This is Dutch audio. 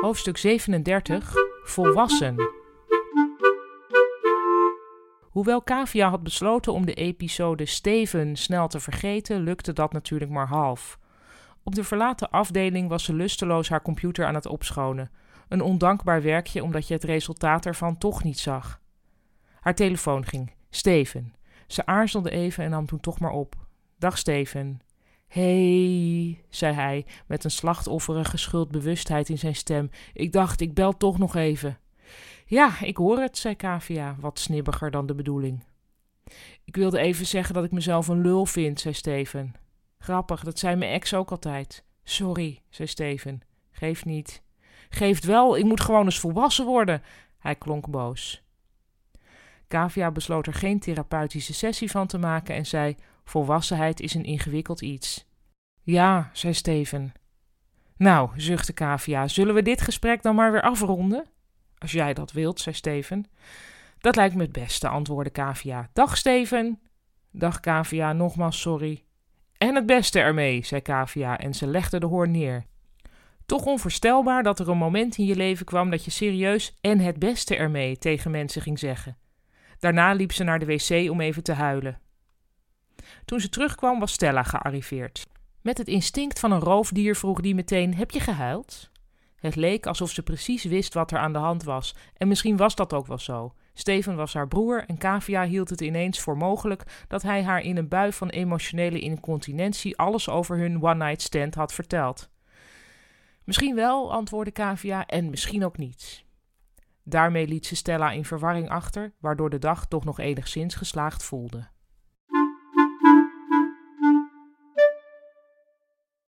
Hoofdstuk 37 Volwassen. Hoewel Kavia had besloten om de episode Steven snel te vergeten, lukte dat natuurlijk maar half. Op de verlaten afdeling was ze lusteloos haar computer aan het opschonen. Een ondankbaar werkje omdat je het resultaat ervan toch niet zag. Haar telefoon ging. Steven. Ze aarzelde even en nam toen toch maar op. Dag Steven. Hey, zei hij met een slachtofferige schuldbewustheid in zijn stem. Ik dacht, ik bel toch nog even. Ja, ik hoor het, zei Kavia, wat snibbiger dan de bedoeling. Ik wilde even zeggen dat ik mezelf een lul vind, zei Steven. Grappig, dat zei mijn ex ook altijd. Sorry, zei Steven. Geeft niet. Geeft wel, ik moet gewoon eens volwassen worden. Hij klonk boos. Kavia besloot er geen therapeutische sessie van te maken en zei: Volwassenheid is een ingewikkeld iets. Ja, zei Steven. Nou, zuchtte Kavia, zullen we dit gesprek dan maar weer afronden? Als jij dat wilt, zei Steven. Dat lijkt me het beste, antwoordde Kavia. Dag, Steven. Dag, Kavia, nogmaals sorry. En het beste ermee, zei Kavia en ze legde de hoorn neer. Toch onvoorstelbaar dat er een moment in je leven kwam dat je serieus en het beste ermee tegen mensen ging zeggen. Daarna liep ze naar de wc om even te huilen. Toen ze terugkwam was Stella gearriveerd. Met het instinct van een roofdier vroeg die meteen: Heb je gehuild? Het leek alsof ze precies wist wat er aan de hand was, en misschien was dat ook wel zo. Steven was haar broer en Kavia hield het ineens voor mogelijk dat hij haar in een bui van emotionele incontinentie alles over hun one-night stand had verteld. Misschien wel, antwoordde Kavia, en misschien ook niet. Daarmee liet ze Stella in verwarring achter, waardoor de dag toch nog enigszins geslaagd voelde.